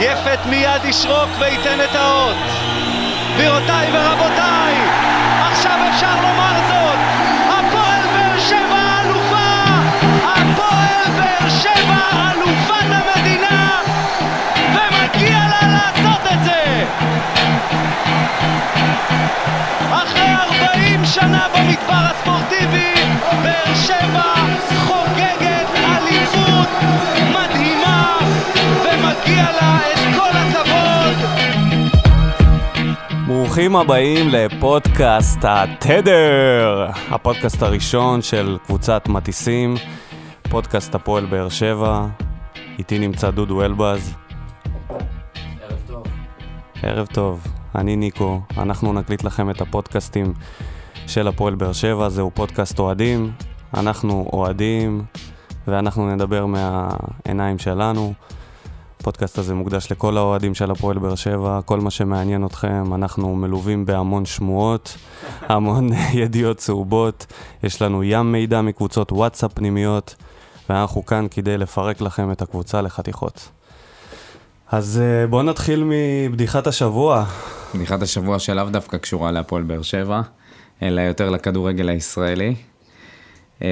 יפת מיד ישרוק וייתן את האות. גבירותיי ורבותיי, עכשיו אפשר לומר זאת, הפועל באר שבע אלופה! הפועל באר שבע אלופת המדינה! ומגיע לה לעשות את זה! אחרי 40 שנה במדבר הספורטיבי, באר שבע חוגגת אליפות ומגיע לה את כל הכבוד! ברוכים הבאים לפודקאסט התדר, הפודקאסט הראשון של קבוצת מטיסים, פודקאסט הפועל באר שבע, איתי נמצא דודו אלבז. ערב טוב. ערב טוב, אני ניקו, אנחנו נקליט לכם את הפודקאסטים של הפועל באר שבע, זהו פודקאסט אוהדים, אנחנו אוהדים ואנחנו נדבר מהעיניים שלנו. הפודקאסט הזה מוקדש לכל האוהדים של הפועל באר שבע, כל מה שמעניין אתכם, אנחנו מלווים בהמון שמועות, המון ידיעות צהובות, יש לנו ים מידע מקבוצות וואטסאפ פנימיות, ואנחנו כאן כדי לפרק לכם את הקבוצה לחתיכות. אז אה, בואו נתחיל מבדיחת השבוע. בדיחת השבוע שלאו דווקא קשורה להפועל באר שבע, אלא יותר לכדורגל הישראלי. אמ,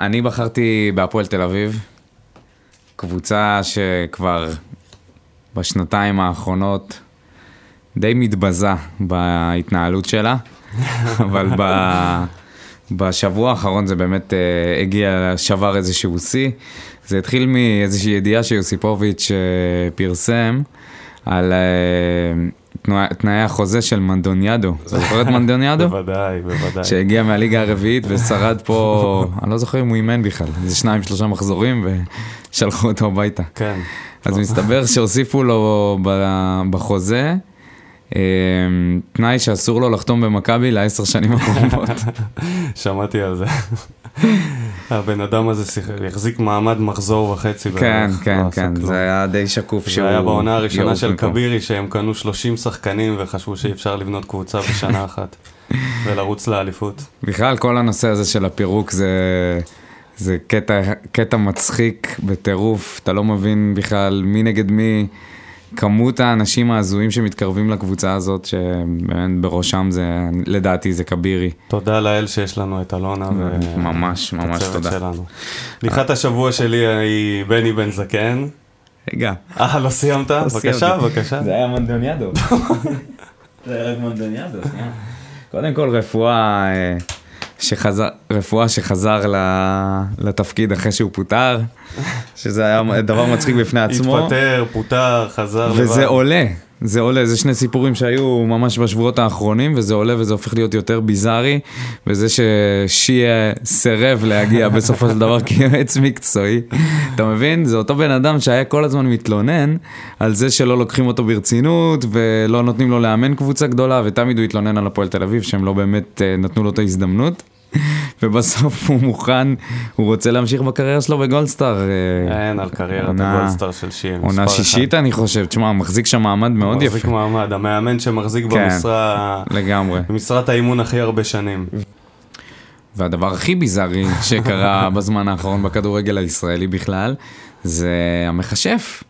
אני בחרתי בהפועל תל אביב, קבוצה שכבר בשנתיים האחרונות די מתבזה בהתנהלות שלה, אבל ב... בשבוע האחרון זה באמת uh, הגיע, שבר איזשהו שיא. זה התחיל מאיזושהי ידיעה שיוסיפוביץ' uh, פרסם על uh, תנאי החוזה של מנדוניאדו. זוכר את מנדוניאדו? בוודאי, בוודאי. שהגיע מהליגה הרביעית ושרד פה, אני לא זוכר אם הוא אימן בכלל, איזה שניים שלושה מחזורים ושלחו אותו הביתה. כן. אז מסתבר שהוסיפו לו בחוזה אה, תנאי שאסור לו לחתום במכבי לעשר שנים הקרובות. שמעתי על זה. הבן אדם הזה החזיק מעמד מחזור וחצי. כן, בערך, כן, לא כן, כלום. זה היה די שקוף שהוא... זה היה בעונה הראשונה של מפה. כבירי, שהם קנו 30 שחקנים וחשבו שאי אפשר לבנות קבוצה בשנה אחת ולרוץ לאליפות. בכלל, כל הנושא הזה של הפירוק זה... זה קטע, קטע מצחיק בטירוף, אתה לא מבין בכלל מי נגד מי, כמות האנשים ההזויים שמתקרבים לקבוצה הזאת, שבאמת בראשם זה, לדעתי זה כבירי. תודה לאל שיש לנו את אלונה ו... ממש, ממש תודה. שלנו. בדיחת השבוע שלי היא בני בן זקן. רגע, אה, לא סיימת? בבקשה, סיימתי. בבקשה. זה היה מנדוניאדו. זה היה רק מנדוניאדו, שנייה. קודם כל רפואה אה, שחזר, רפואה שחזר לתפקיד אחרי שהוא פוטר, שזה היה דבר מצחיק בפני עצמו. התפטר, פוטר, חזר לבד. וזה עולה, זה עולה, זה שני סיפורים שהיו ממש בשבועות האחרונים, וזה עולה וזה הופך להיות יותר ביזארי, וזה ששיה סירב להגיע בסופו של דבר כיועץ מקצועי, אתה מבין? זה אותו בן אדם שהיה כל הזמן מתלונן על זה שלא לוקחים אותו ברצינות, ולא נותנים לו לאמן קבוצה גדולה, ותמיד הוא התלונן על הפועל תל אביב, שהם לא באמת אה, נתנו לו את ההזדמנות. ובסוף הוא מוכן, הוא רוצה להמשיך בקריירה שלו בגולדסטאר. אה, אין, על קריירת הגולדסטאר של שיה. עונה שישית. אני חושב, תשמע, מחזיק שם מעמד מאוד מחזיק יפה. מעמד, המאמן שמחזיק כן. במשרה, לגמרי. במשרת האימון הכי הרבה שנים. והדבר הכי ביזארי שקרה בזמן האחרון בכדורגל הישראלי בכלל, זה המכשף.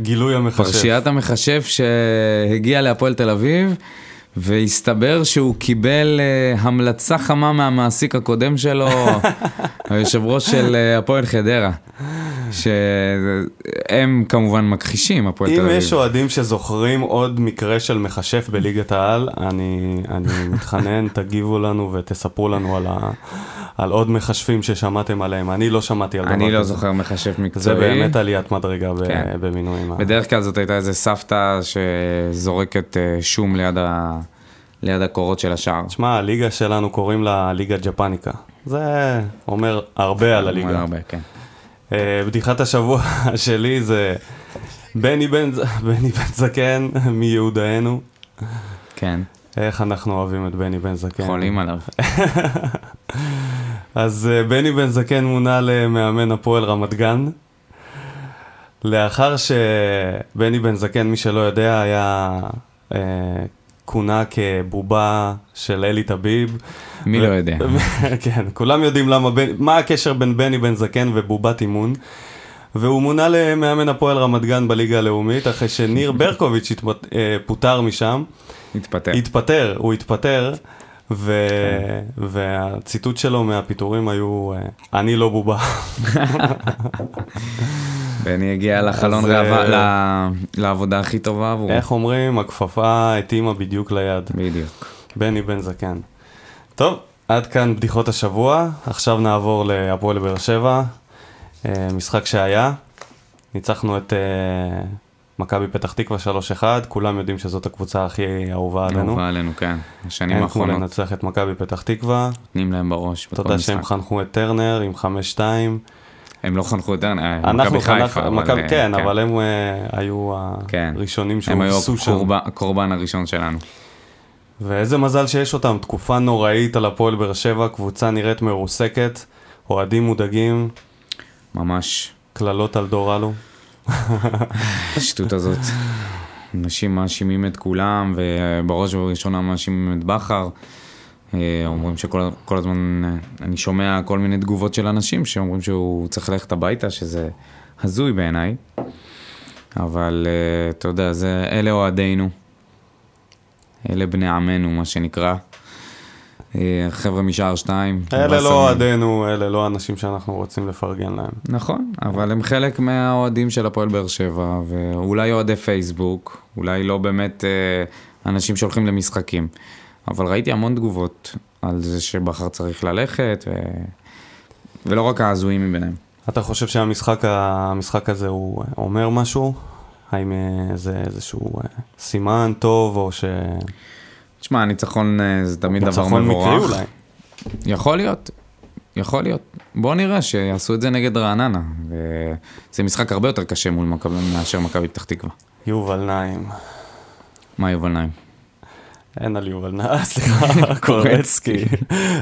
גילוי המחשב. פרשיית המכשף שהגיע להפועל תל אביב, והסתבר שהוא קיבל uh, המלצה חמה מהמעסיק הקודם שלו, היושב ראש של uh, הפועל חדרה. שהם כמובן מכחישים, הפועל תל אם אביב. יש אוהדים שזוכרים עוד מקרה של מכשף בליגת העל, אני, אני מתחנן, תגיבו לנו ותספרו לנו על, ה, על עוד מכשפים ששמעתם עליהם. אני לא שמעתי על דבר כזה. אני לא זוכר מכשף מקצועי. זה באמת עליית מדרגה ב- כן. במינויים. בדרך כלל זאת הייתה איזה סבתא שזורקת אה, שום ליד, ה... ליד הקורות של השער. תשמע, הליגה שלנו קוראים לה ליגה ג'פניקה. זה אומר הרבה על אומר הליגה. הרבה, כן. אה, בדיחת השבוע שלי זה בני בן, בני בן זקן מיהודאנו. כן, איך אנחנו אוהבים את בני בן זקן. חולים עליו. אז אה, בני בן זקן מונה למאמן הפועל רמת גן. לאחר שבני בן זקן, מי שלא יודע, היה אה, כונה כבובה של אלי טביב. מי ו- לא יודע? כן, כולם יודעים למה, מה הקשר בין בני בן זקן ובובת אימון. והוא מונה למאמן הפועל רמת גן בליגה הלאומית, אחרי שניר ברקוביץ' התפט- אה, פוטר משם. התפטר. התפטר, הוא התפטר, ו... כן. והציטוט שלו מהפיטורים היו, אה, אני לא בובה. בני הגיע לחלון אז, אה, ל- לעבודה הכי טובה עבורו. איך אומרים, הכפפה התאימה בדיוק ליד. בדיוק. בני בן זקן. טוב, עד כאן בדיחות השבוע, עכשיו נעבור להפועל באר שבע, אה, משחק שהיה, ניצחנו את מכבי פתח תקווה 3-1, כולם יודעים שזאת הקבוצה הכי אהובה עלינו. אהובה עלינו, כן. בשנים אין כמו האחרונות לנצח את מכבי פתח תקווה, נותנים להם בראש בכל תודה שהם משחק. חנכו את טרנר עם 5-2. הם לא חנכו יותר, אה, אנחנו מכבי חיפה, אבל, אה, כן, אבל הם אה, היו כן. הראשונים הם היו שהובסו שם. הקורבן- הקורבן הראשון שלנו. ואיזה מזל שיש אותם, תקופה נוראית על הפועל באר שבע, קבוצה נראית מרוסקת, אוהדים מודאגים, ממש. קללות על דור אלו. השטות הזאת. אנשים מאשימים את כולם, ובראש ובראשונה מאשימים את בכר. אה, אומרים שכל כל הזמן, אה, אני שומע כל מיני תגובות של אנשים שאומרים שהוא צריך ללכת הביתה, שזה הזוי בעיניי. אבל אה, אתה יודע, זה, אלה אוהדינו. אלה בני עמנו, מה שנקרא. אה, חבר'ה משער שתיים. אלה. לא אוהדינו, אלה לא האנשים שאנחנו רוצים לפרגן להם. נכון, אבל הם חלק מהאוהדים של הפועל באר שבע, ואולי אוהדי פייסבוק, אולי לא באמת אה, אנשים שהולכים למשחקים. אבל ראיתי המון תגובות על זה שבכר צריך ללכת, ו... ולא רק ההזויים מביניהם. אתה חושב שהמשחק הזה הוא אומר משהו? האם אה, זה איזשהו אה, סימן טוב, או ש... תשמע, ניצחון אה, זה תמיד דבר ניצחון מקרי מבורך. אולי. יכול להיות, יכול להיות. בוא נראה שיעשו את זה נגד רעננה. וזה משחק הרבה יותר קשה מול מכבי מאשר מכבי פתח תקווה. יובל נעים. מה יובל נעים? אין על יובל נעים, סליחה, קורצקי.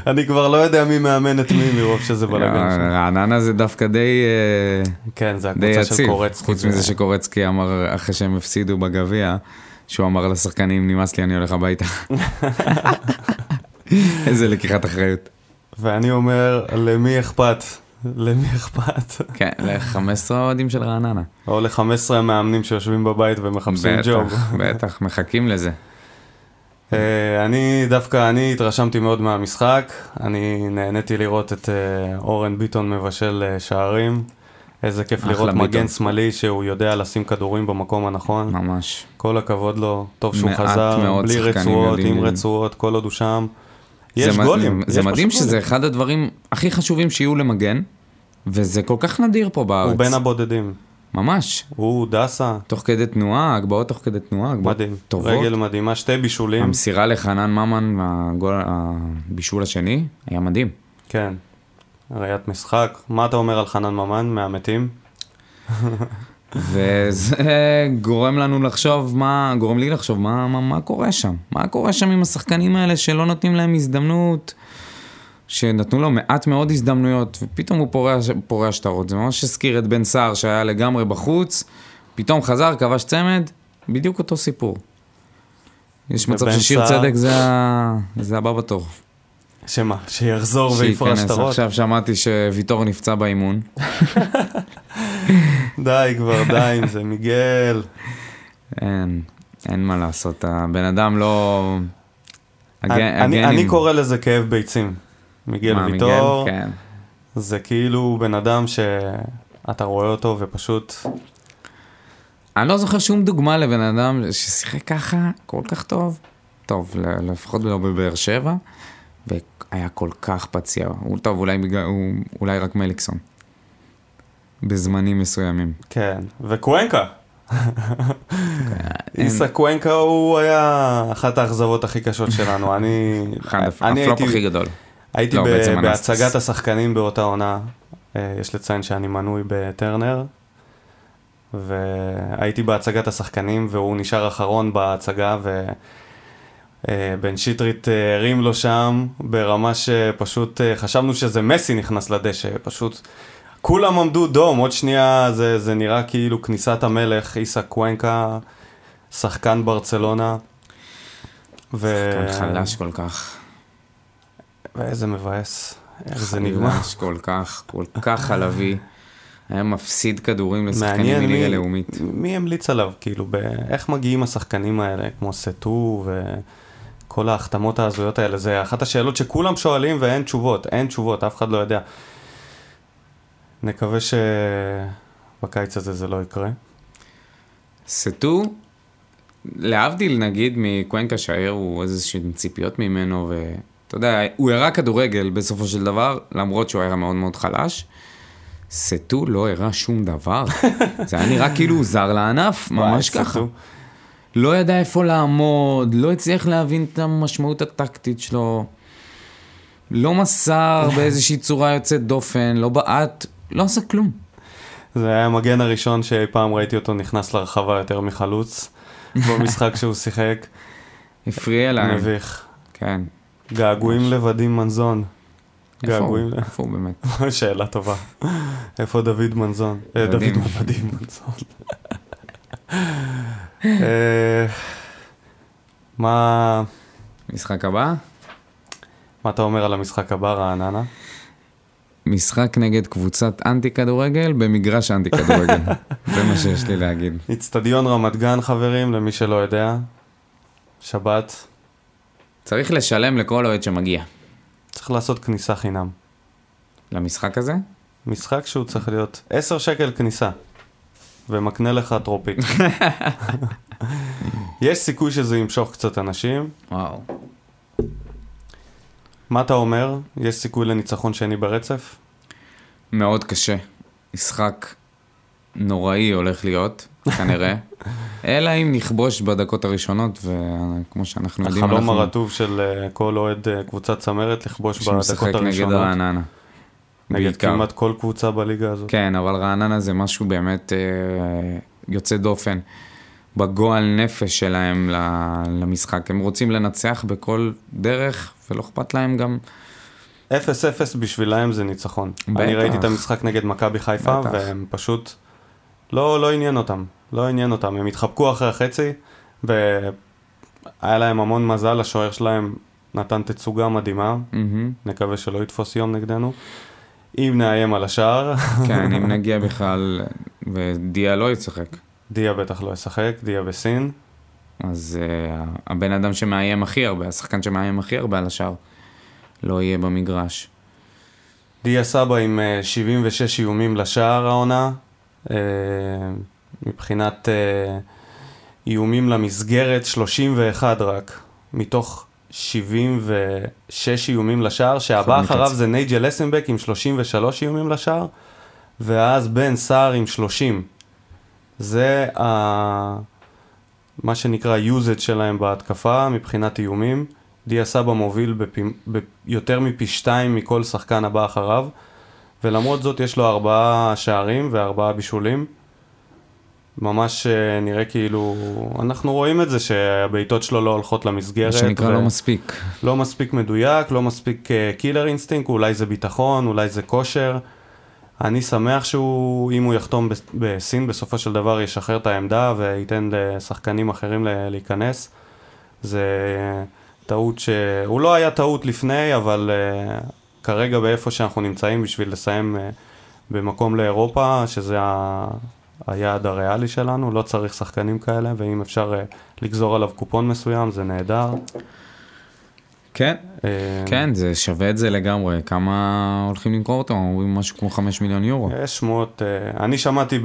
אני כבר לא יודע מי מאמן את מי מרוב שזה בלאגן שם. רעננה זה דווקא די... אה, כן, זה הקבוצה של קורצקי. חוץ מזה שקורצקי אמר אחרי שהם הפסידו בגביע, שהוא אמר לשחקנים, נמאס לי, אני הולך הביתה. איזה לקיחת אחריות. ואני אומר, למי אכפת? למי אכפת? כן, ל-15 אוהדים של רעננה. או ל-15 המאמנים שיושבים בבית ומחפשים ג'וב. בטח, בטח, מחכים לזה. אה, אני דווקא, אני התרשמתי מאוד מהמשחק. אני נהניתי לראות את אה, אורן ביטון מבשל אה, שערים. איזה כיף לראות ביטון. מגן שמאלי שהוא יודע לשים כדורים במקום הנכון. ממש. כל הכבוד לו, טוב שהוא חזר, בלי רצועות, עם. רצועות, כל עוד הוא שם. יש זה גולים. זה יש מדהים שזה גולים. אחד הדברים הכי חשובים שיהיו למגן, וזה כל כך נדיר פה בארץ. הוא בין הבודדים. ממש. הוא דסה, תוך כדי תנועה, הגבהות תוך כדי תנועה, הגבהות מדהים. טובות. רגל מדהימה, שתי בישולים. המסירה לחנן ממן, הגול, הבישול השני, היה מדהים. כן. ראיית משחק. מה אתה אומר על חנן ממן מהמתים? וזה גורם לנו לחשוב, מה, גורם לי לחשוב, מה, מה, מה קורה שם? מה קורה שם עם השחקנים האלה שלא נותנים להם הזדמנות, שנתנו לו מעט מאוד הזדמנויות, ופתאום הוא פורע, פורע שטרות. זה ממש הזכיר את בן סער שהיה לגמרי בחוץ, פתאום חזר, כבש צמד, בדיוק אותו סיפור. יש מצב ששיר? צדק זה. זה הבא בתור. שמה? שיחזור ויפרש שייכנס. שטרות? עכשיו שמעתי שוויטור נפצע באימון. די כבר, די עם זה, מיגל. אין, אין מה לעשות, הבן אדם לא... הג- אני- אני- הגנים- אני קורא לזה כאב ביצים. מיגל מה, ויטור, כן. זה כאילו בן אדם שאתה רואה אותו ופשוט... אני לא זוכר שום דוגמה לבן אדם ששיחק ככה כל כך טוב. טוב, לפחות לא בבאר שבע, והיה כל כך פציע. הוא טוב, אולי, בגלל, הוא, אולי רק מליקסון. בזמנים מסוימים. כן, וקוונקה. אין- איסה קוונקה הוא היה אחת האכזבות הכי קשות שלנו. אני... אני הפלופ הייתי- הכי גדול. הייתי לא. בהצגת השחקנים באותה עונה, אה, יש לציין שאני מנוי בטרנר, והייתי בהצגת השחקנים והוא נשאר אחרון בהצגה, ובן שטרית אה, הרים לו שם ברמה שפשוט אה, חשבנו שזה מסי נכנס לדשא, פשוט כולם עמדו דום, עוד שנייה זה, זה נראה כאילו כניסת המלך, איסה קוונקה, שחקן ברצלונה. ו... שחקן חלש כל כך. ואיזה מבאס, איך זה נגמר. חלש כל כך, כל כך חלבי. היה מפסיד כדורים לשחקנים מליגה מי, לאומית. מי המליץ עליו, כאילו, ב... איך מגיעים השחקנים האלה, כמו סטו וכל ההחתמות ההזויות האלה, זה אחת השאלות שכולם שואלים ואין תשובות, אין תשובות, אף אחד לא יודע. נקווה שבקיץ הזה זה לא יקרה. סטו, להבדיל נגיד מקוונקה שהעיר הוא איזשהן ציפיות ממנו, ואתה יודע, הוא הראה כדורגל בסופו של דבר, למרות שהוא היה מאוד מאוד חלש. סטו לא הראה שום דבר. זה היה נראה כאילו הוא זר לענף, ממש ככה. סטו. לא ידע איפה לעמוד, לא הצליח להבין את המשמעות הטקטית שלו, לא מסר באיזושהי צורה יוצאת דופן, לא בעט, לא עשה כלום. זה היה המגן הראשון שאי פעם ראיתי אותו נכנס לרחבה יותר מחלוץ במשחק שהוא שיחק. הפריע להם. מביך. כן. געגועים לוודים מנזון. געגועים. איפה הוא באמת? שאלה טובה. איפה דוד מנזון? אה, דוד מנזון. אה, מה משחק הבא? מה אתה אומר על המשחק הבא, רעננה? משחק נגד קבוצת אנטי כדורגל במגרש אנטי כדורגל. זה מה שיש לי להגיד. איצטדיון רמת גן, חברים, למי שלא יודע. שבת. צריך לשלם לכל אוהד שמגיע. צריך לעשות כניסה חינם. למשחק הזה? משחק שהוא צריך להיות 10 שקל כניסה, ומקנה לך טרופית. יש סיכוי שזה ימשוך קצת אנשים. וואו. מה אתה אומר? יש סיכוי לניצחון שני ברצף? מאוד קשה. משחק נוראי הולך להיות, כנראה. אלא אם נכבוש בדקות הראשונות, וכמו שאנחנו יודעים, החלום אנחנו... הרטוב של אה, כל אוהד אה, קבוצת צמרת לכבוש שמשחק בדקות נגד הראשונות. רעננה. נגד בעיקר. כמעט כל קבוצה בליגה הזאת. כן, אבל רעננה זה משהו באמת אה, יוצא דופן בגועל נפש שלהם למשחק. הם רוצים לנצח בכל דרך, ולא אכפת להם גם... 0-0 בשבילם זה ניצחון. בטח. אני ראיתי את המשחק נגד מכבי חיפה, בטח. והם פשוט... לא, לא עניין אותם. לא עניין אותם. הם התחבקו אחרי החצי, והיה להם המון מזל, השוער שלהם נתן תצוגה מדהימה. מהמם. נקווה שלא יתפוס יום נגדנו. אם נאיים על השער, כן, אם נגיע בכלל, ודיה לא ישחק. דיה בטח לא ישחק, דיה בסין. אז uh, הבן אדם שמאיים הכי הרבה, השחקן שמאיים הכי הרבה על השאר, לא יהיה במגרש. דיה סבא עם אה, 76 איומים לשער העונה. אה, מבחינת אה, איומים למסגרת, 31 רק, מתוך 76 איומים לשער, שהבא אחריו. זה נייג'ל אסנבק עם 33 איומים לשער, ואז בן סער עם 30. זה ה... מה שנקרא usage שלהם בהתקפה מבחינת איומים. דיה סבא מוביל בפי... ביותר מפי שתיים מכל שחקן הבא אחריו, ולמרות זאת יש לו ארבעה שערים וארבעה בישולים. ממש אה, נראה כאילו, אנחנו רואים את זה שהבעיטות שלו לא הולכות למסגרת. מה שנקרא ו- לא מספיק. לא מספיק מדויק, לא מספיק killer instinct, אולי זה ביטחון, אולי זה כושר. אני שמח שהוא, אם הוא יחתום בס- בסין, בסופו של דבר ישחרר את העמדה וייתן לשחקנים אחרים להיכנס. זה טעות ש... הוא לא היה טעות לפני, אבל אה, כרגע באיפה שאנחנו נמצאים בשביל לסיים אה, במקום לאירופה, שזה ה... היעד הריאלי שלנו, לא צריך שחקנים כאלה, ואם אפשר uh, לגזור עליו קופון מסוים, זה נהדר. כן. אה, כן, זה שווה את זה לגמרי. כמה הולכים למכור אותו? אומרים משהו כמו 5 מיליון יורו. יש שמועות, אה, אני שמעתי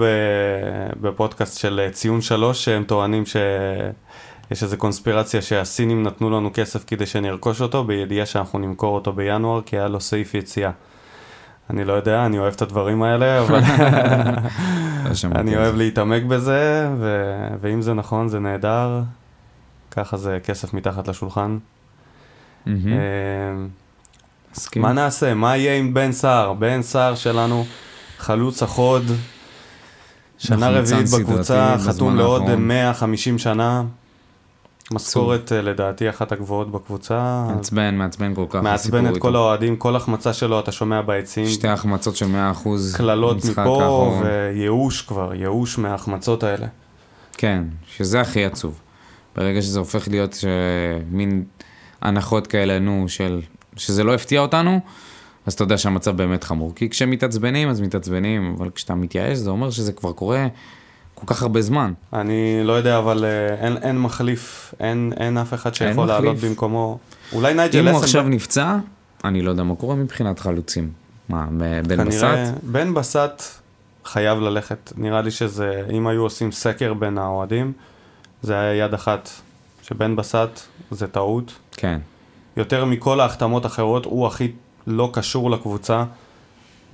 בפודקאסט של אה, ציון שלוש שהם טוענים שיש איזו קונספירציה שהסינים נתנו לנו כסף כדי שנרכוש אותו, בידיעה שאנחנו נמכור אותו בינואר, כי היה לו סעיף יציאה. אני לא יודע, אני אוהב את הדברים האלה, אבל לא אני אוהב. להתעמק בזה, ו- ואם זה נכון זה נהדר, ככה זה כסף מתחת לשולחן. אה. מה נעשה? מה יהיה עם בן סער? בן סער שלנו, חלוץ החוד, שנה רביעית בקבוצה, חתום לעוד האחרון. 150 שנה. משכורת אה, לדעתי אחת הגבוהות בקבוצה. מעצבן, מעצבן כל כך. מעצבן את כל. האוהדים, כל החמצה שלו אתה שומע ביציעים. שתי החמצות של 100% קללות במשחק מפה. וייאוש כבר, ייאוש מההחמצות האלה. כן, שזה הכי עצוב. ברגע שזה הופך להיות ש... מין הנחות כאלה, נו, של... שזה לא הפתיע אותנו, אז אתה יודע שהמצב באמת חמור. כי כשמתעצבנים, אז מתעצבנים, אבל כשאתה מתייאש, זה אומר שזה כבר קורה כל כך הרבה זמן. אני לא יודע, אבל אה, אין, אין מחליף, אין, אין אף אחד שיכול. לעלות במקומו. אולי נייג'ל אם הוא אסנברג- עכשיו נפצע, אני לא יודע מה קורה מבחינת חלוצים. מה, בן כנראה, בסט? בן בסט חייב ללכת. נראה לי שזה, אם היו עושים סקר בין האוהדים, זה היה יד אחת. שבן בסט זה טעות. כן. יותר מכל ההחתמות האחרות, הוא הכי לא קשור לקבוצה.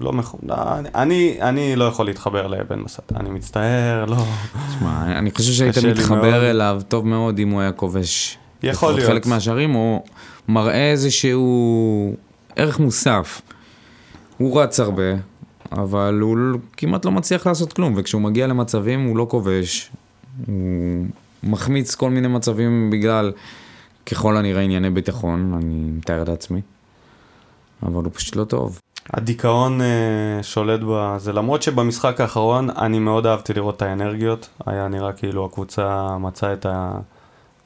לא מח... לא, אני, אני, לא יכול להתחבר לבן בסט. אני מצטער, לא. תשמע, אני חושב שהיית לי מאוד. מתחבר אליו טוב מאוד אם הוא היה כובש. יכול להיות. חלק מהשערים, הוא מראה איזשהו ערך מוסף. הוא רץ הרבה, אבל הוא כמעט לא מצליח לעשות כלום, וכשהוא מגיע למצבים הוא לא כובש. הוא מחמיץ כל מיני מצבים בגלל, ככל הנראה, ענייני ביטחון, אני מתאר לעצמי. אבל הוא פשוט לא טוב. הדיכאון אה, שולט בזה, למרות שבמשחק האחרון אני מאוד אהבתי לראות את האנרגיות, היה נראה כאילו הקבוצה מצאה את, ה,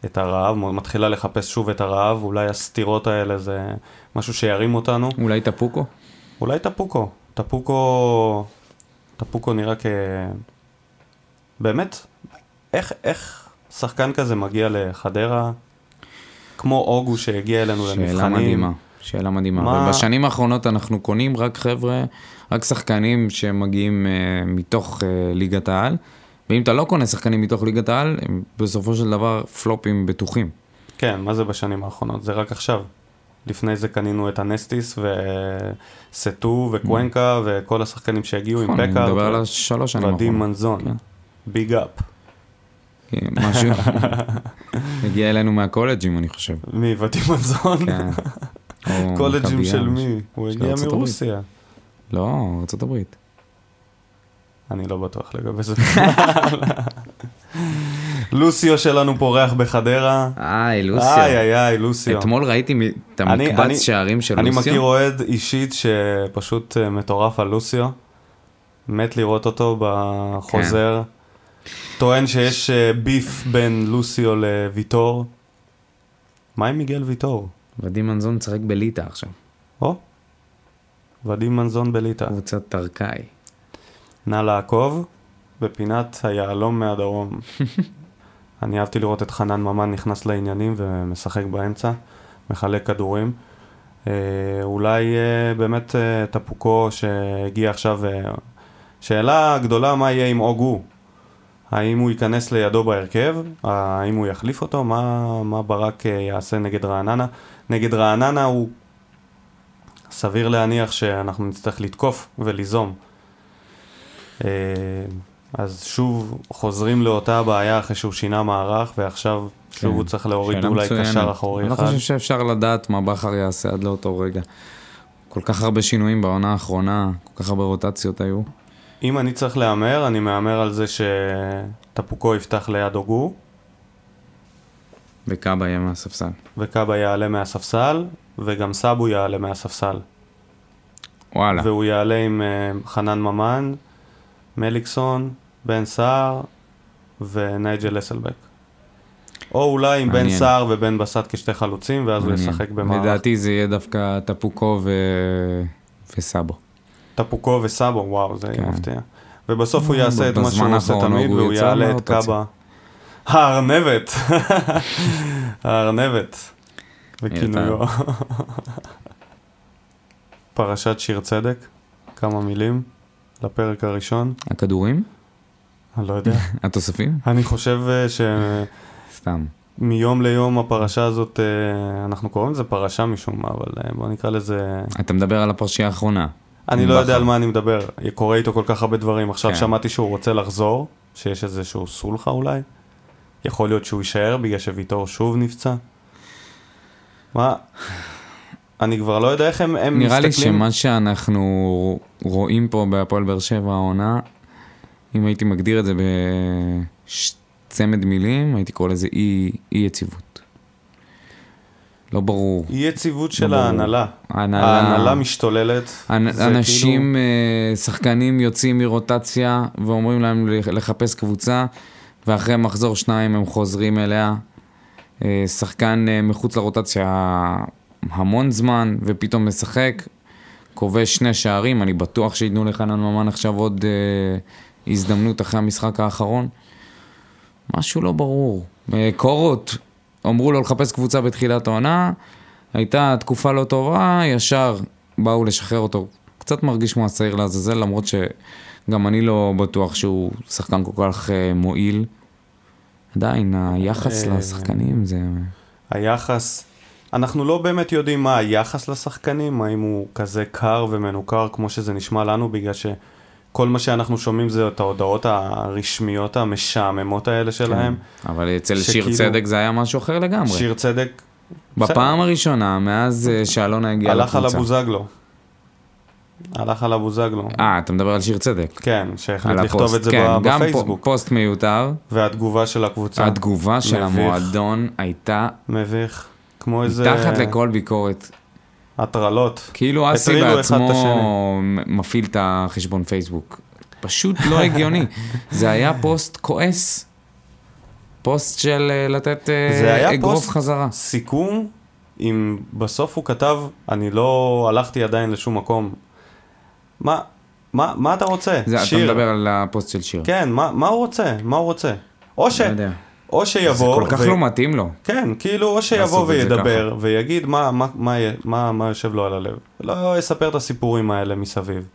את הרעב, מתחילה לחפש שוב את הרעב, אולי הסתירות האלה זה משהו שירים אותנו, אולי טפוקו? אולי טפוקו, טפוקו, טפוקו נראה כ... באמת, איך, איך שחקן כזה מגיע לחדרה, כמו אוגו שהגיע אלינו שאלה למבחנים, מדהימה, שאלה מדהימה. מה- ובשנים האחרונות אנחנו קונים רק חבר'ה, רק שחקנים שמגיעים uh, מתוך uh, ליגת העל, ואם אתה לא קונה שחקנים מתוך ליגת העל, הם בסופו של דבר פלופים בטוחים. כן, מה זה בשנים האחרונות? זה רק עכשיו. לפני זה קנינו את הנסטיס וסטו וקוונקה וכל השחקנים שהגיעו עם נכון, אני פקארט. מדבר על השלוש שנים ודים האחרונות. מנזון. כן. ביג אפ. כן, משהו הגיע אלינו מהקולג'ים, אני חושב. מי? ודים מנזון? כן. קולג'ים של. מי? הוא הגיע ארצות הברית. מרוסיה. לא, ארה"ב. אני לא בטוח לגבי זה. לוסיו שלנו פורח בחדרה. איי, לוסיו. איי איי איי, לוסיו. אתמול ראיתי את אני- אני- המקבץ שערים של אני לוסיו. מכיר אוהד אישית שפשוט אה, מטורף על לוסיו. מת לראות אותו בחוזר. טוען שיש אה, ביף בין לוסיו לוויטור. מה עם מיגל ויטור? ודים מנזון משחק בליטא עכשיו. או, ודים מנזון בליטא. קבוצת טרקאי. נא לעקוב בפינת היהלום מהדרום. אני אהבתי לראות את חנן ממן נכנס לעניינים ומשחק באמצע, מחלק כדורים. אה, אולי אה, באמת אה, טפוקו שהגיע עכשיו, אה, שאלה גדולה מה יהיה עם אוגו. האם הוא ייכנס לידו בהרכב? האם הוא יחליף אותו? מה, מה ברק אה, יעשה נגד רעננה? נגד רעננה הוא סביר להניח שאנחנו נצטרך לתקוף וליזום. אה, אז שוב חוזרים לאותה בעיה אחרי שהוא שינה מערך ועכשיו שוב כן, הוא צריך להוריד אולי מצוינת. קשר אחורי אני לא אחד. חושב שאפשר לדעת מה בכר יעשה עד לאותו רגע. כל כך הרבה שינויים בעונה האחרונה, כל כך הרבה רוטציות היו. אם אני צריך להמר, אני מהמר על זה שטפוקו יפתח ליד אוגו וקאבה יהיה מהספסל. וקאבה יעלה מהספסל וגם סאבו יעלה מהספסל. וואלה. והוא יעלה עם אה, חנן ממן, מליקסון, בן סער ונייג'ל אסלבק. או אולי עם בן מעניין. סער ובן בסט כשתי חלוצים, ואז הוא מעניין. ישחק במערך. לדעתי זה יהיה דווקא טפוקו ו... וסאבו. טפוקו וסאבו, וואו, זה כן. מפתיע. ובסוף הוא יעשה את מה שהוא עושה תמיד, הוא והוא יעלה את. קאבה. הארנבת. הארנבת. וכינויו. פרשת שיר צדק, כמה מילים לפרק הראשון, הכדורים? אני לא יודע. התוספים? אני חושב אה, סתם. שמיום ליום הפרשה הזאת, אה, אנחנו קוראים לזה פרשה משום מה, אבל אה, בוא נקרא לזה... אתה מדבר על הפרשייה האחרונה. אני לא יודע. על מה אני מדבר, קורה איתו כל כך הרבה דברים. עכשיו כן. שמעתי שהוא רוצה לחזור, שיש איזשהו סולחה אולי. יכול להיות שהוא יישאר בגלל שוויטור שוב נפצע. מה? אני כבר לא יודע איך הם, הם נראה לי מסתכלים. שמה שאנחנו רואים פה בהפועל באר שבע העונה, אם הייתי מגדיר את זה בצמד מילים, הייתי קורא לזה אי, אי יציבות. לא ברור. אי יציבות של ברור. ההנהלה. ההנהלה- ההנהלה משתוללת. אנ- אנשים, כאילו- אה, שחקנים יוצאים מרוטציה ואומרים להם לח- לחפש קבוצה, ואחרי מחזור שניים הם חוזרים אליה. אה, שחקן אה, מחוץ לרוטציה המון זמן, ופתאום משחק. כובש שני שערים, אני בטוח שייתנו לחנן ממן עכשיו עוד אה, הזדמנות אחרי המשחק האחרון. משהו לא ברור. אה, קורות, אמרו לו לחפש קבוצה בתחילת העונה, הייתה תקופה לא טובה, ישר באו לשחרר אותו. קצת מרגיש כמו השעיר לעזאזל, למרות שגם אני לא בטוח שהוא שחקן כל כך אה, מועיל. עדיין, היחס אה, לשחקנים זה... היחס, אנחנו לא באמת יודעים מה היחס לשחקנים, האם הוא כזה קר ומנוכר כמו שזה נשמע לנו, בגלל שכל מה שאנחנו שומעים זה את ההודעות הרשמיות המשעממות האלה שלהם. אבל אצל שיר שכאילו- צדק זה היה משהו אחר לגמרי. שיר צדק בפעם הראשונה, מאז אה, שאלונה הגיעה הלך על לקבוצה. הבוזגלו. הלך על הבוזגלו. אה, אתה מדבר על שיר צדק. כן, שהחליט לכתוב הפוסט. את זה כן, גם בפייסבוק. פ- פוסט מיותר. והתגובה של הקבוצה. התגובה של מביך. המועדון הייתה מביך. כמו איזה מתחת לכל ביקורת. הטרלות. כאילו אסי בעצמו. מפעיל את החשבון פייסבוק. פשוט לא הגיוני. זה היה פוסט כועס. פוסט של אה, לתת אה, זה היה אגרוף פוסט חזרה. סיכום, אם בסוף הוא כתב, אני לא הלכתי עדיין לשום מקום. מה, מה, מה אתה רוצה? זה, אתה שיר. מדבר על הפוסט של שיר. כן, מה, מה הוא רוצה? מה הוא רוצה? או, ש... לא יודע. או זה שיבוא... כל כך ו- לא מתאים לו. כן, כאילו, או שיבוא זה וידבר, ויגיד מה, מה, מה, מה, מה יושב לו על הלב. לא יספר את הסיפורים האלה מסביב.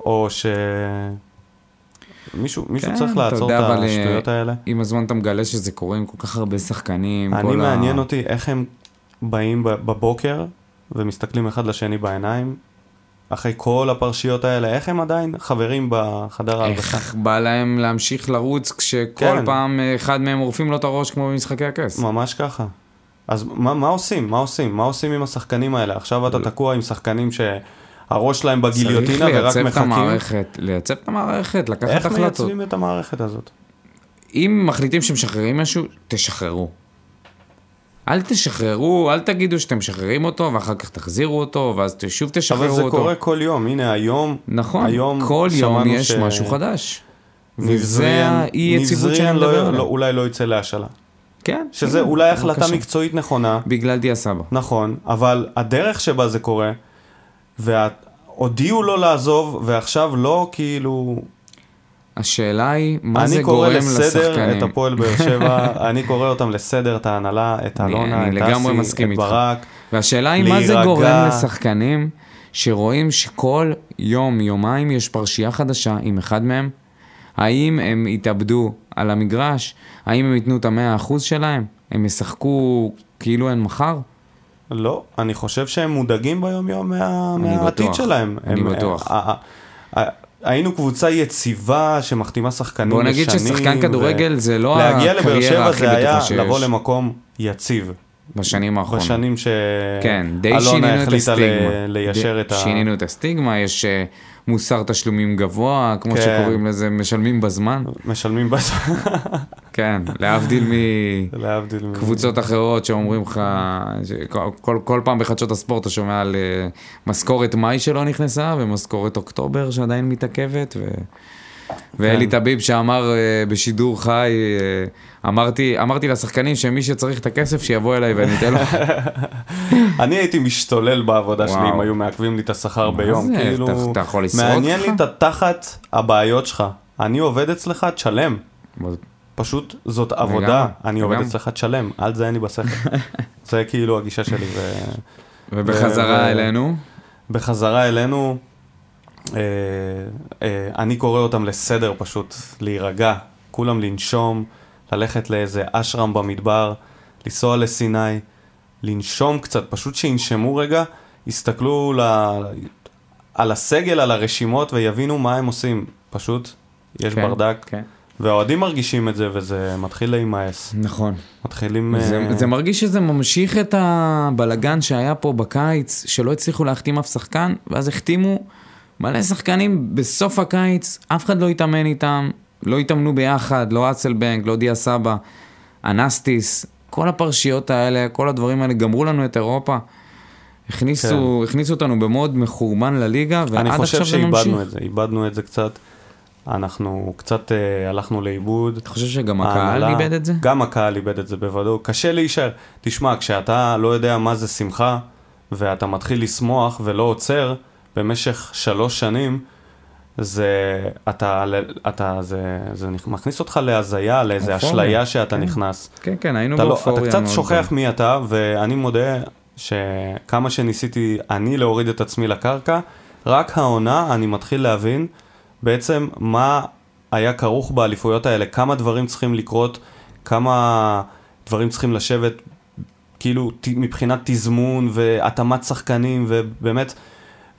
או ש... מישהו, מישהו כן, צריך אתה לעצור יודע, את אבל, אה, השטויות האלה. עם הזמן אתה מגלה שזה קורה עם כל כך הרבה שחקנים. אני כל ה- מעניין אותי איך הם באים בבוקר ומסתכלים אחד לשני בעיניים, אחרי כל הפרשיות האלה, איך הם עדיין חברים בחדר ההלבשה. איך בא להם להמשיך לרוץ כשכל כן. פעם אה, אחד מהם עורפים לו את הראש כמו במשחקי הכס. ממש ככה. אז מה, מה עושים? מה עושים? מה עושים עם השחקנים האלה? עכשיו אתה תקוע עם שחקנים שהראש שלהם בגיליוטינה צריך ורק לייצב את מחכים. המערכת, לייצב את המערכת, לקחת איך החלטות. מייצבים את המערכת הזאת? אם מחליטים שמשחררים משהו, תשחררו. אל תשחררו, אל תגידו שאתם משחררים אותו ואחר כך תחזירו אותו ואז שוב תשחררו אבל אותו. זה קורה כל יום. הנה, היום... נכון, היום כל יום יש ש- משהו חדש. וזה האי יציבות שאני מדבר לא, עליה. לא, אולי לא יצא להשאלה. כן. שזה הנה, אולי החלטה בבקשה. מקצועית נכונה, בגלל דיה סבא. נכון, אבל הדרך שבה זה קורה, והודיעו לו לעזוב, ועכשיו לא כאילו... השאלה היא, מה זה אני קורא גורם לסדר לשחקנים? את הפועל באר שבע, אני קורא אותם לסדר, את ההנהלה, את אלונה, אני את אסי, את. ברק. והשאלה היא מה זה. גורם לשחקנים שרואים שכל יום, יומיים יש פרשייה חדשה עם אחד מהם? האם הם יתאבדו על המגרש? האם הם ייתנו את המאה אחוז שלהם? הם ישחקו כאילו אין מחר? לא, אני חושב שהם מודאגים ביום יום מה, אני מהעתיד בטוח, שלהם. אני הם, בטוח. ה- ה- ה- היינו קבוצה יציבה שמחתימה שחקנים בוא נגיד ששחקן כדורגל זה לא להגיע לבאר הקריירה שבע הכי זה היה בטוחה שיש. לבוא למקום יציב. בשנים האחרונות. בשנים ש... כן, די אלונה שינינו את החליטה. ל- ליישר די- את ה... שינינו את הסטיגמה, יש אה, מוסר תשלומים גבוה, כמו כן. שקוראים לזה, משלמים בזמן. משלמים בזמן, כן, להבדיל מקבוצות אחרות שאומרים לך, כל, כל, כל פעם בחדשות הספורט אתה שומע על אה, משכורת מאי שלא נכנסה, ומשכורת אוקטובר שעדיין מתעכבת, ו... ואלי טביב שאמר אה, בשידור חי, אה, אמרתי, אמרתי לשחקנים שמי שצריך את הכסף שיבוא אליי ואני אתן לו. אני הייתי משתולל בעבודה שלי. אם היו מעכבים לי את השכר ביום. זה? כאילו, אתה- אתה יכול לשרוד מעניין לי? את התחת הבעיות שלך. אני עובד אצלך, תשלם. פשוט זאת עבודה, אני עובד לגמרי. אצלך, תשלם, אל תזיין לי בשכל. זה כאילו הגישה שלי. ו- ובחזרה ו- אלינו, בחזרה אלינו, אני קורא אותם לסדר פשוט, להירגע, כולם לנשום, ללכת לאיזה אשרם במדבר, לנסוע לסיני, לנשום קצת, פשוט שינשמו רגע, יסתכלו ל... על הסגל, על הרשימות ויבינו מה הם עושים. פשוט, יש כן, ברדק, כן. והאוהדים מרגישים את זה וזה מתחיל להימאס. נכון. מתחילים... זה, אה, זה מרגיש שזה ממשיך את הבלגן שהיה פה בקיץ, שלא הצליחו להחתים אף שחקן, ואז החתימו מלא שחקנים בסוף הקיץ, אף אחד לא התאמן איתם, לא התאמנו ביחד, לא אצלבנק, לא דיה סבא, אנסטיס, כל הפרשיות האלה, כל הדברים האלה גמרו לנו את אירופה. הכניסו, כן. הכניסו אותנו במוד מחורבן לליגה, ועד אני חושב עכשיו זה ממשיך. שאיבדנו את זה, איבדנו את זה קצת. אנחנו קצת אה, הלכנו לאיבוד. אתה חושב שגם הקהל ההנהלה- איבד את זה? גם הקהל איבד את זה בוודאות. קשה להישאר. תשמע, כשאתה לא יודע מה זה שמחה, ואתה מתחיל לשמוח ולא עוצר, במשך שלוש שנים, זה, אתה, אתה, זה, זה מכניס אותך להזיה, לאיזה אשליה שאתה כן. נכנס. כן, כן, היינו אתה, לא, באופוריה אתה קצת שוכח. מי אתה, ואני מודה שכמה שניסיתי אני להוריד את עצמי לקרקע, רק העונה אני מתחיל להבין בעצם מה היה כרוך באליפויות האלה, כמה דברים צריכים לקרות, כמה דברים צריכים לשבת, כאילו מבחינת תזמון והתאמת שחקנים, ובאמת,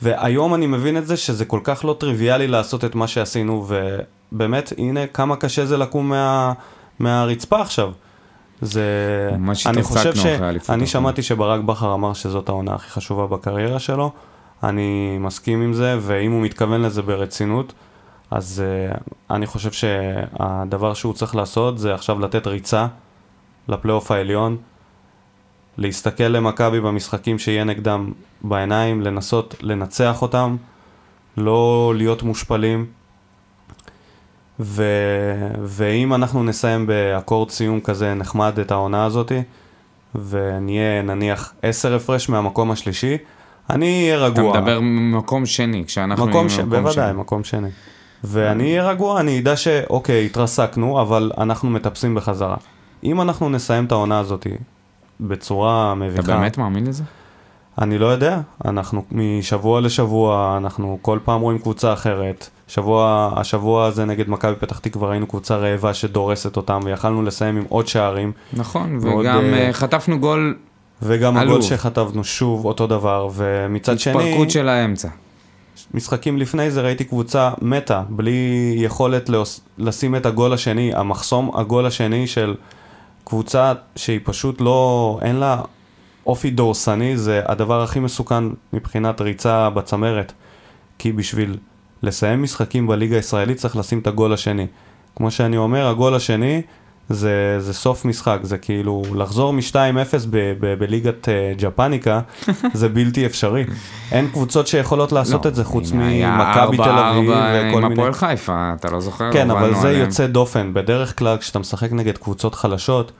והיום אני מבין את זה שזה כל כך לא טריוויאלי לעשות את מה שעשינו, ובאמת, הנה כמה קשה זה לקום מה, מהרצפה עכשיו. זה... ממש אני חושב ש... אני. שמעתי שברק בכר אמר שזאת העונה הכי חשובה בקריירה שלו. אני מסכים עם זה, ואם הוא מתכוון לזה ברצינות, אז uh, אני חושב שהדבר שהוא צריך לעשות זה עכשיו לתת ריצה לפלייאוף העליון, להסתכל למכבי במשחקים שיהיה נגדם בעיניים, לנסות לנצח אותם, לא להיות מושפלים. ו... ואם אנחנו נסיים באקורד סיום כזה נחמד את העונה הזאתי, ונהיה נניח עשר הפרש מהמקום השלישי, אני אהיה אתה רגוע. מדבר ממקום שני, כשאנחנו מקום ש... במקום בוודאי, שני. מקום שני. ואני אהיה רגוע, אני אדע שאוקיי, התרסקנו, אבל אנחנו מטפסים בחזרה. אם אנחנו נסיים את העונה הזאת בצורה אתה מביכה, באמת מאמין לזה? אני לא יודע, אנחנו משבוע לשבוע, אנחנו כל פעם רואים קבוצה אחרת. שבוע, השבוע הזה נגד מכבי פתח תקווה ראינו קבוצה רעבה שדורסת אותם, ויכלנו לסיים עם עוד שערים, נכון, ועוד, וגם אה, חטפנו גול, וגם עלוב. הגול שכתבנו שוב אותו דבר, ומצד שני... התפרקות של האמצע. משחקים לפני זה ראיתי קבוצה מתה, בלי יכולת. לשים את הגול השני, המחסום הגול השני של קבוצה שהיא פשוט לא, אין לה אופי דורסני, זה הדבר הכי מסוכן מבחינת ריצה בצמרת. כי בשביל לסיים משחקים בליגה הישראלית צריך לשים את הגול השני. כמו שאני אומר, הגול השני זה, זה סוף משחק, זה כאילו לחזור מ-2-0 ב- ב- בליגת אה, ג'פניקה, זה בלתי אפשרי. אין קבוצות שיכולות לעשות לא, את זה חוץ היה ממכבי תל אביב 4-4 וכל עם מיני... הפועל חיפה, אתה לא זוכר? כן, אבל זה עליהם. יוצא דופן. בדרך כלל כשאתה משחק נגד קבוצות חלשות,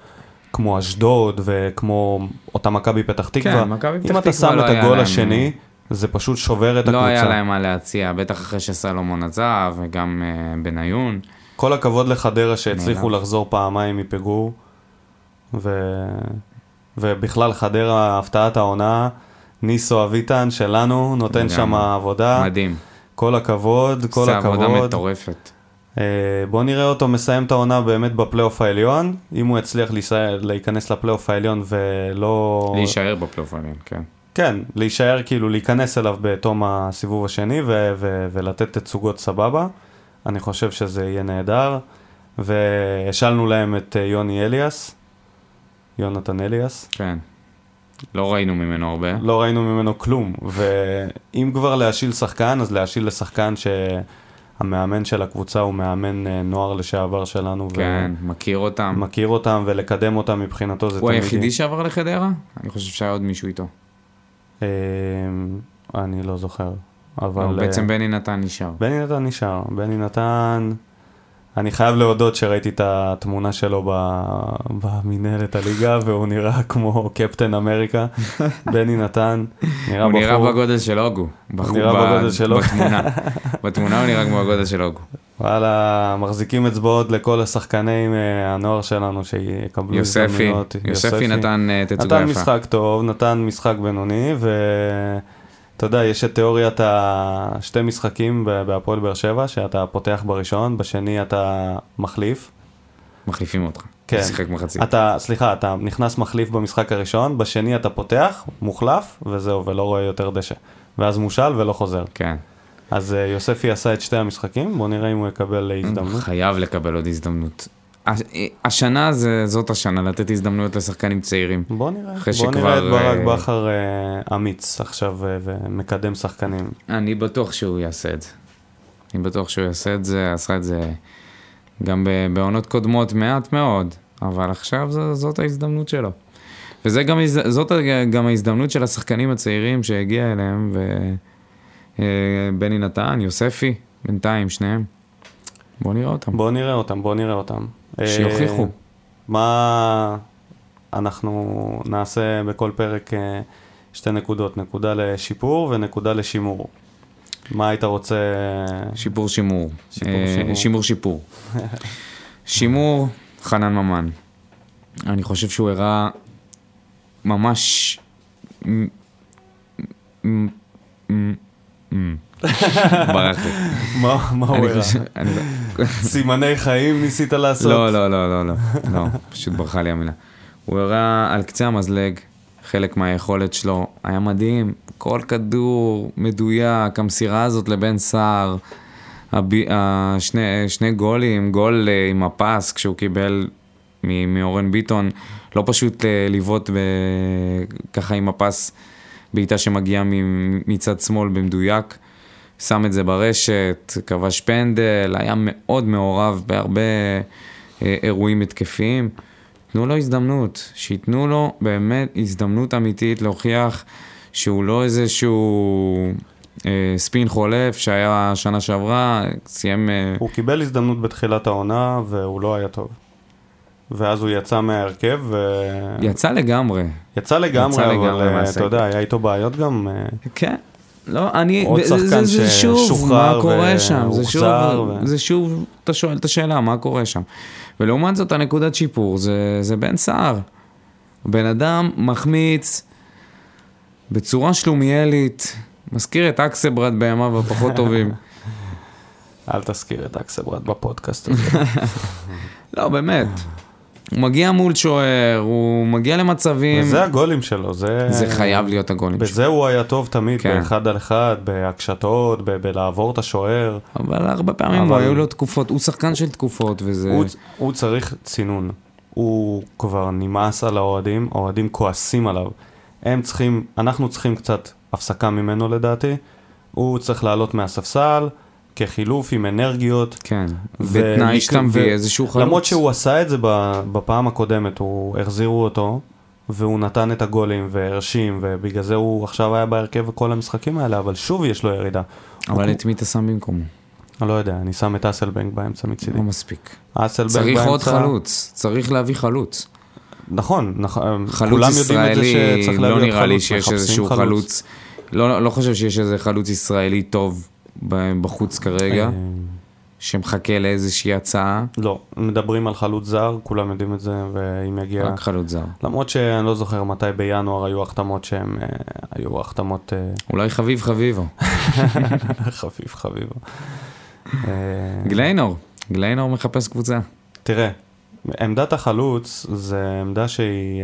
כמו אשדוד וכמו אותה מכבי פתח תקווה, מכבי פתח אם אתה תקווה שם לא את היה הגול השני, זה פשוט שובר את לא היה הקבוצה. להם מה להציע, בטח אחרי שסלומון עזב, וגם אה, בניון. כל הכבוד לחדרה שהצליחו. לחזור פעמיים מפיגור, ו... ובכלל חדרה, הפתעת העונה, ניסו אביטן שלנו, נותן. שם עבודה, מדהים. כל הכבוד, כל עושה הכבוד. עבודה מטורפת. אה, בוא נראה אותו מסיים את העונה באמת בפלייאוף העליון, אם הוא יצליח להישאר- להיכנס לפלייאוף העליון ולא... להישאר בפלייאוף העליון, כן. כן, להישאר כאילו, להיכנס אליו בתום הסיבוב השני ו- ו- ולתת תצוגות סבבה. אני חושב שזה יהיה נהדר. והשלנו להם את אה, יוני אליאס, יונתן אליאס. כן. לא ראינו ממנו הרבה. לא ראינו ממנו כלום, ואם כבר להשיל שחקן, אז להשיל לשחקן שהמאמן של הקבוצה הוא מאמן אה, נוער לשעבר שלנו, כן, מכיר אותם. ומכיר אותם ולקדם אותם מבחינתו זה הוא תמיד... היחידי שעבר לחדרה? אני חושב שהיה עוד מישהו איתו. אה, אני לא זוכר, אבל... אבל בעצם אה, בני נתן נשאר. בני נתן נשאר, בני נתן... אני חייב להודות שראיתי את התמונה שלו במנהלת הליגה, והוא נראה כמו קפטן אמריקה. בני נתן, נראה הוא בחור... נראה בגודל של הוגו. בחור נראה בגודל של הוגו. בתמונה. בתמונה הוא נראה כמו הגודל של הוגו. וואלה, מחזיקים אצבעות לכל השחקני אה, הנוער שלנו שיקבלו יוספי, הזדמנויות. יוספי נתן אה, תצוגה נתן יפה. משחק טוב, נתן משחק בינוני, ואתה יודע, יש את תיאוריית השתי משחקים בהפועל באר שבע, שאתה פותח בראשון, בשני אתה מחליף. מחליפים אותך. כן. שיחק מחצית. אתה, סליחה, אתה נכנס מחליף במשחק הראשון, בשני אתה פותח, מוחלף, וזהו, ולא רואה יותר דשא. ואז מושל ולא חוזר. כן. אז אה, יוספי עשה את שתי המשחקים, בוא נראה אם הוא יקבל הזדמנות. חייב לקבל עוד הזדמנות. הש- השנה זה, זאת השנה, לתת הזדמנויות לשחקנים צעירים. בוא נראה, בוא נראה את שכבר, ברק אה, בכר אה, אמיץ עכשיו אה, ומקדם שחקנים. אני בטוח שהוא יעשה את זה. אני בטוח שהוא יעשה את זה, עשה את זה גם בעונות קודמות מעט מאוד, אבל עכשיו ז, זאת ההזדמנות שלו. וזה גם, זאת גם ההזדמנות של השחקנים הצעירים שהגיע אליהם, ובני נתן, יוספי, בינתיים, שניהם. בואו נראה אותם. בוא נראה אותם, בוא נראה אותם. אה, שיוכיחו. מה אנחנו נעשה בכל פרק אה, שתי נקודות, נקודה לשיפור ונקודה לשימור. מה היית רוצה... שיפור שימור. שיפור, אה, שימור. שימור שיפור. שימור, חנן ממן. אני חושב שהוא הראה ממש... ברח לי. מה הוא הראה? סימני חיים ניסית לעשות? לא, לא, לא, לא, לא, לא, פשוט ברחה לי המילה. הוא הראה על קצה המזלג חלק מהיכולת שלו, היה מדהים, כל כדור מדויק, המסירה הזאת לבן סער, הב- השני, שני גולים, גול אה, עם הפס כשהוא קיבל מאורן ביטון, לא פשוט אה, לבעוט ב- ככה עם הפס, בעיטה שמגיעה מצד שמאל במדויק. שם את זה ברשת, כבש פנדל, היה מאוד מעורב בהרבה אה, אירועים התקפיים. תנו לו הזדמנות, שייתנו לו באמת הזדמנות אמיתית להוכיח שהוא לא איזשהו אה, ספין חולף שהיה שנה שעברה, סיים... אה, הוא קיבל הזדמנות בתחילת העונה והוא לא היה טוב. ואז הוא יצא מההרכב ו... יצא לגמרי. יצא לגמרי, יצא אבל לגמרי אה. אתה יודע, היה איתו בעיות גם. אה, כן. לא, אני, עוד זה, זה, שחקן זה שוב, ששוחרר מה קורה שם, זה שוב, ו- זה שוב, אתה שואל את השאלה, מה קורה שם. ולעומת זאת, הנקודת שיפור, זה, זה בן סער. בן אדם מחמיץ בצורה שלומיאלית, מזכיר את אקסברד בימיו הפחות טובים. אל תזכיר את אקסברד בפודקאסט הזה. לא, באמת. הוא מגיע מול שוער, הוא מגיע למצבים, וזה הגולים שלו, זה... זה חייב להיות הגולים שלו. בזה הוא היה טוב תמיד, כן. באחד על אחד, בהקשתות, ב- בלעבור את השוער. אבל הרבה פעמים אבל- היו לו תקופות, הוא שחקן של תקופות, וזה... הוא, הוא צריך צינון. הוא כבר נמאס על האוהדים, האוהדים כועסים עליו. הם צריכים, אנחנו צריכים קצת הפסקה ממנו לדעתי. הוא צריך לעלות מהספסל, כחילוף עם אנרגיות. כן, בתנאי שאתה מביא איזשהו חלוץ. למרות שהוא עשה את זה בפעם הקודמת, הוא החזירו אותו, והוא נתן את הגולים והרשים, ובגלל זה הוא עכשיו היה בהרכב בכל המשחקים האלה, אבל שוב יש לו ירידה. אבל את מי אתה שם במקומו? אני לא יודע, אני שם את אסלבנק באמצע מצידי. לא מספיק. אסלבנק צריך עוד באמצע- חלוץ, צריך להביא חלוץ. נכון, נכון, חלוץ כולם יודעים את זה ישראלי, לא נראה לי שיש איזשהו חלוץ. לא לא חושב שיש איזה חלוץ ישראלי טוב בחוץ כרגע, אה, שמחכה לאיזושהי הצעה, לא, מדברים על חלוץ זר, כולם יודעים את זה, ואם יגיע... רק חלוץ זר. למרות שאני לא זוכר מתי בינואר היו החתמות שהן... אה, היו החתמות... אה, אולי חביב חביבו. חביב חביב. אה, גליינור, גליינור מחפש קבוצה. תראה, עמדת החלוץ זה עמדה שהיא...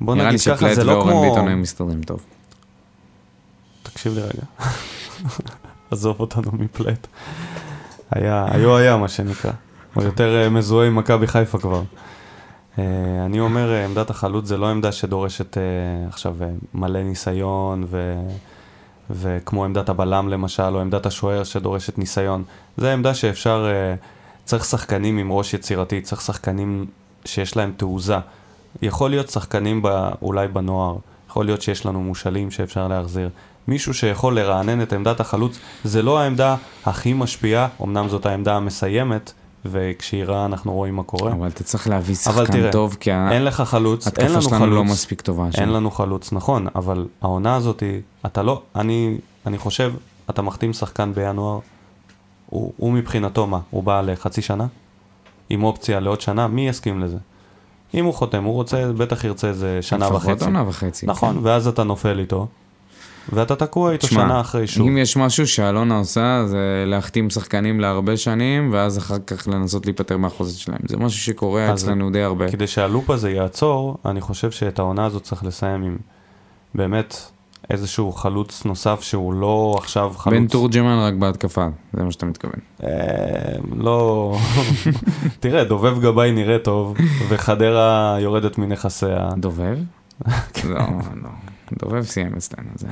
בוא נראה לי נגיד ככה, שפלט זה לא ואורן כמו... ביטון היו מסתדרים טוב. תקשיב לי רגע. עזוב אותנו מפלט. היה, היו היה מה שנקרא. הוא יותר אה, מזוהה עם מכבי חיפה כבר. אה, אני אומר, אה, עמדת החלוץ זה לא עמדה שדורשת עכשיו מלא ניסיון, ו, וכמו עמדת הבלם למשל, או עמדת השוער שדורשת ניסיון. זה עמדה שאפשר, צריך שחקנים עם ראש יצירתי, צריך שחקנים שיש להם תעוזה. יכול להיות שחקנים ב, אולי בנוער, יכול להיות שיש לנו מושאלים שאפשר להחזיר. מישהו שיכול לרענן את עמדת החלוץ, זה לא העמדה הכי משפיעה, אמנם זאת העמדה המסיימת, וכשהיא רעה אנחנו רואים מה קורה. אבל אתה צריך להביא שחקן תראה, טוב, כי אין לך חלוץ, אין לנו שלנו חלוץ. לא מספיק טובה שם. אין לנו חלוץ, נכון, אבל העונה הזאת, אתה לא, אני, אני חושב, אתה מחתים שחקן בינואר, הוא, הוא מבחינתו מה? הוא בא לחצי שנה? עם אופציה לעוד שנה? מי יסכים לזה? אם הוא חותם, הוא רוצה, בטח ירצה איזה שנה לפחות וחצי. עונה וחצי. נכון, ואז אתה נופל איתו, ואתה תקוע איתו תשמע, שנה אחרי שוב. אם יש משהו שאלונה עושה, זה להחתים שחקנים להרבה שנים, ואז אחר כך לנסות להיפטר מהחוזת שלהם. זה משהו שקורה אצלנו די הרבה. כדי שהלופ הזה יעצור, אני חושב שאת העונה הזאת צריך לסיים עם באמת איזשהו חלוץ נוסף שהוא לא עכשיו חלוץ. בן תורג'מן רק בהתקפה, זה מה שאתה מתכוון. אה, לא... תראה, דובב גבאי נראה טוב, וחדרה יורדת מנכסיה. דובב? לא, לא. דובב סיים אצלנו, זה...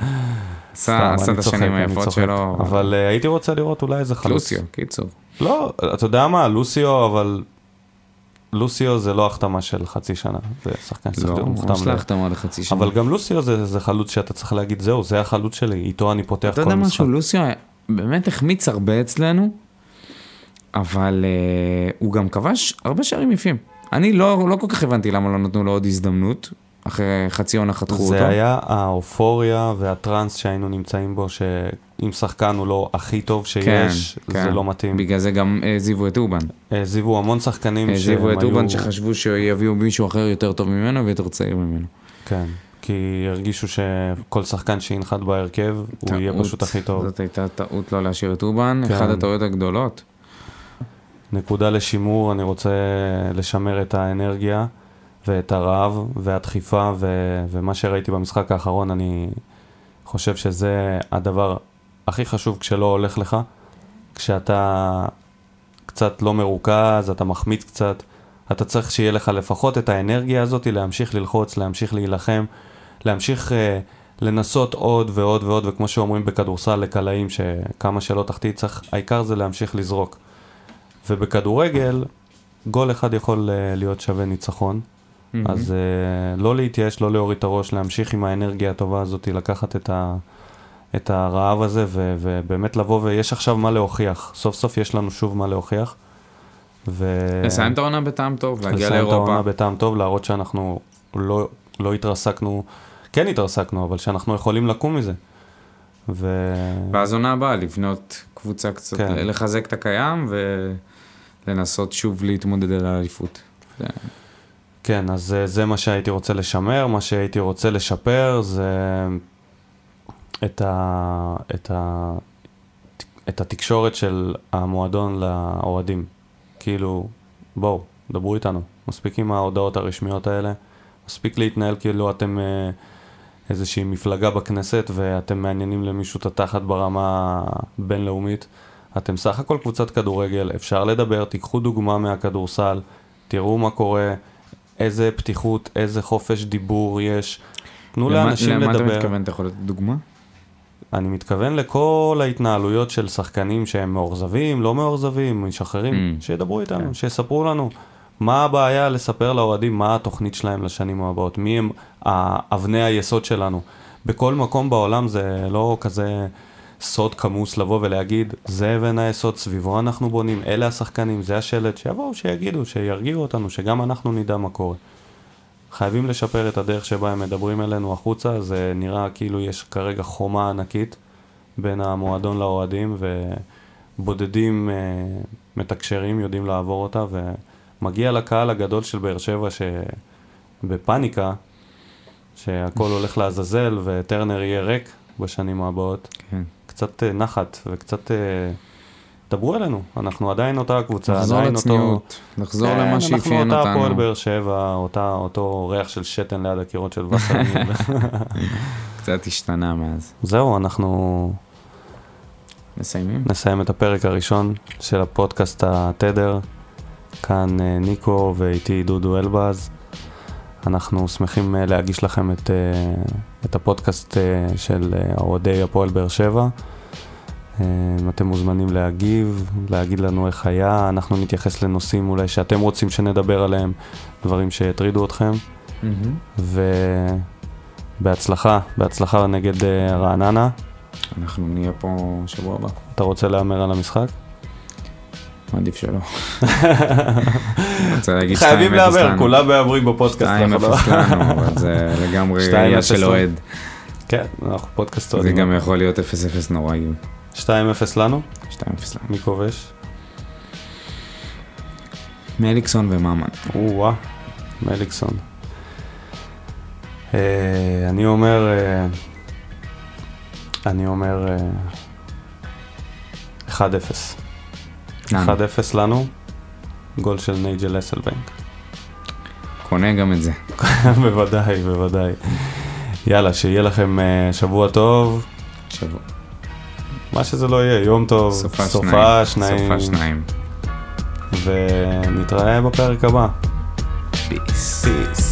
עשה את השנים היפות. שלו. אבל אה, הייתי רוצה לראות אולי איזה חלוץ. לוסיו, קיצור. לא, אתה יודע מה, לוסיו, אבל... לוסיו זה לא החתמה של חצי שנה, זה שחקן שצריך לא, להיות מוחתם. יש לה ל- החתמה לחצי שנה. אבל גם לוסיו זה, זה חלוץ שאתה צריך להגיד, זהו, זה החלוץ שלי, איתו אני פותח אתה כל יודע משחק. משהו, לוסיו באמת החמיץ הרבה אצלנו, אבל uh, הוא גם כבש הרבה שערים יפים. אני לא, לא כל כך הבנתי למה לא נתנו לו עוד הזדמנות, אחרי חצי עונה חתכו אותו. זה היה האופוריה והטראנס שהיינו נמצאים בו, אם שחקן הוא לא הכי טוב שיש, כן, זה לא מתאים. בגלל זה גם העזיבו את אובן. העזיבו המון שחקנים היו... העזיבו את אובן שחשבו שיביאו מישהו אחר יותר טוב ממנו ויותר צעיר ממנו. כן, כי הרגישו שכל שחקן שינחת בהרכב, הוא יהיה טעות. פשוט הכי טוב. זאת הייתה טעות לא להשאיר את אובן, כן. אחת הטעויות הגדולות. נקודה לשימור, אני רוצה לשמר את האנרגיה ואת הרעב והדחיפה, ו- ומה שראיתי במשחק האחרון, אני חושב שזה הדבר הכי חשוב כשלא הולך לך, כשאתה קצת לא מרוכז, אתה מחמיץ קצת, אתה צריך שיהיה לך לפחות את האנרגיה הזאת להמשיך ללחוץ, להמשיך להילחם, להמשיך אה, לנסות עוד ועוד ועוד, וכמו שאומרים בכדורסל לקלעים, שכמה שלא תחטיא, צריך, העיקר זה להמשיך לזרוק. ובכדורגל, גול אחד יכול אה, להיות שווה ניצחון. אז uh, לא להתייאש, לא להוריד את הראש, להמשיך עם האנרגיה הטובה הזאת, לקחת את, ה, את הרעב הזה ו, ובאמת לבוא, ויש עכשיו מה להוכיח. סוף סוף יש לנו שוב מה להוכיח. ו... לסיים את העונה בטעם טוב, להגיע לסיים את העונה לאירופה. בטעם טוב, להראות שאנחנו לא, לא התרסקנו, כן התרסקנו, אבל שאנחנו יכולים לקום מזה. ו... ואז עונה הבאה, לבנות קבוצה קצת, כן. לחזק את הקיים ולנסות שוב להתמודד על האליפות. זה- כן, אז אה, זה מה שהייתי רוצה לשמר, מה שהייתי רוצה לשפר זה את, ה, את, ה, את התקשורת של המועדון לאוהדים. כאילו, בואו, דברו איתנו. מספיק עם ההודעות הרשמיות האלה, מספיק להתנהל כאילו אתם אה, איזושהי מפלגה בכנסת ואתם מעניינים למישהו את התחת ברמה הבינלאומית. אתם סך הכל קבוצת כדורגל, אפשר לדבר, תיקחו דוגמה מהכדורסל, תראו מה קורה, איזה פתיחות, איזה חופש דיבור יש. תנו למה- לאנשים למה אתה לדבר. מתכוון? אתה יכול לתת דוגמה? אני מתכוון לכל ההתנהלויות של שחקנים שהם מאוכזבים, לא מאוכזבים, משחררים, Mm. שידברו איתנו, כן. שיספרו לנו מה הבעיה לספר לאוהדים מה התוכנית שלהם לשנים הבאות, מי הם אבני היסוד שלנו. בכל מקום בעולם זה לא כזה סוד כמוס לבוא ולהגיד, זה אבן היסוד, סביבו אנחנו בונים, אלה השחקנים, זה השלט, שיבואו, שיגידו, שירגיעו אותנו, שגם אנחנו נדע מה קורה. חייבים לשפר את הדרך שבה הם מדברים אלינו החוצה, זה נראה כאילו יש כרגע חומה ענקית בין המועדון לאוהדים, ובודדים אה, מתקשרים יודעים לעבור אותה, ומגיע לקהל הגדול של באר שבע שבפאניקה, שהכל הולך לעזאזל וטרנר יהיה ריק בשנים הבאות, כן. קצת אה, נחת וקצת... אה, דברו אלינו, אנחנו עדיין אותה קבוצה, לחזור עדיין אותו... לצניעות, לחזור כן, למה שאפיין אנחנו אותה הפועל אותנו. באר שבע, אותה, אותו ריח של שתן ליד הקירות של וסרמיל. קצת השתנה מאז. זהו, אנחנו מסיימים? נסיים את הפרק הראשון של הפודקאסט התדר. כאן אה, ניקו ואיתי דודו אלבז. אנחנו שמחים להגיש לכם את, את הפודקאסט אה, של אה, אוהדי הפועל באר שבע. אה, אתם מוזמנים להגיב, להגיד לנו איך היה, אנחנו נתייחס לנושאים אולי שאתם רוצים שנדבר עליהם, דברים שהטרידו אתכם. ובהצלחה, בהצלחה נגד רעננה. אנחנו נהיה פה שבוע הבא. אתה רוצה להמר על המשחק? עדיף שלא. חייבים להמר, כולם מהמרים בפודקאסט. 2-0 לא- לנו, אבל זה לגמרי ראייה של אוהד. כן, אנחנו פודקאסט אוהדים. זה גם יכול להיות 0-0 נוראי. 2-0 לנו? 2-0 לנו. מי כובש? מליקסון וממן. או-אה, מליקסון. אה, אני אומר, אה, אני אומר אה, 1-0. לנו. 1-0 לנו, גול של נייג'ל אסלבנק. קונה גם את זה. בוודאי, בוודאי. יאללה, שיהיה לכם אה, שבוע טוב. שבוע. מה שזה לא יהיה, יום טוב, סופה, סופה שניים. סופה שניים. ונתראה בפרק הבא. פיס. פיס.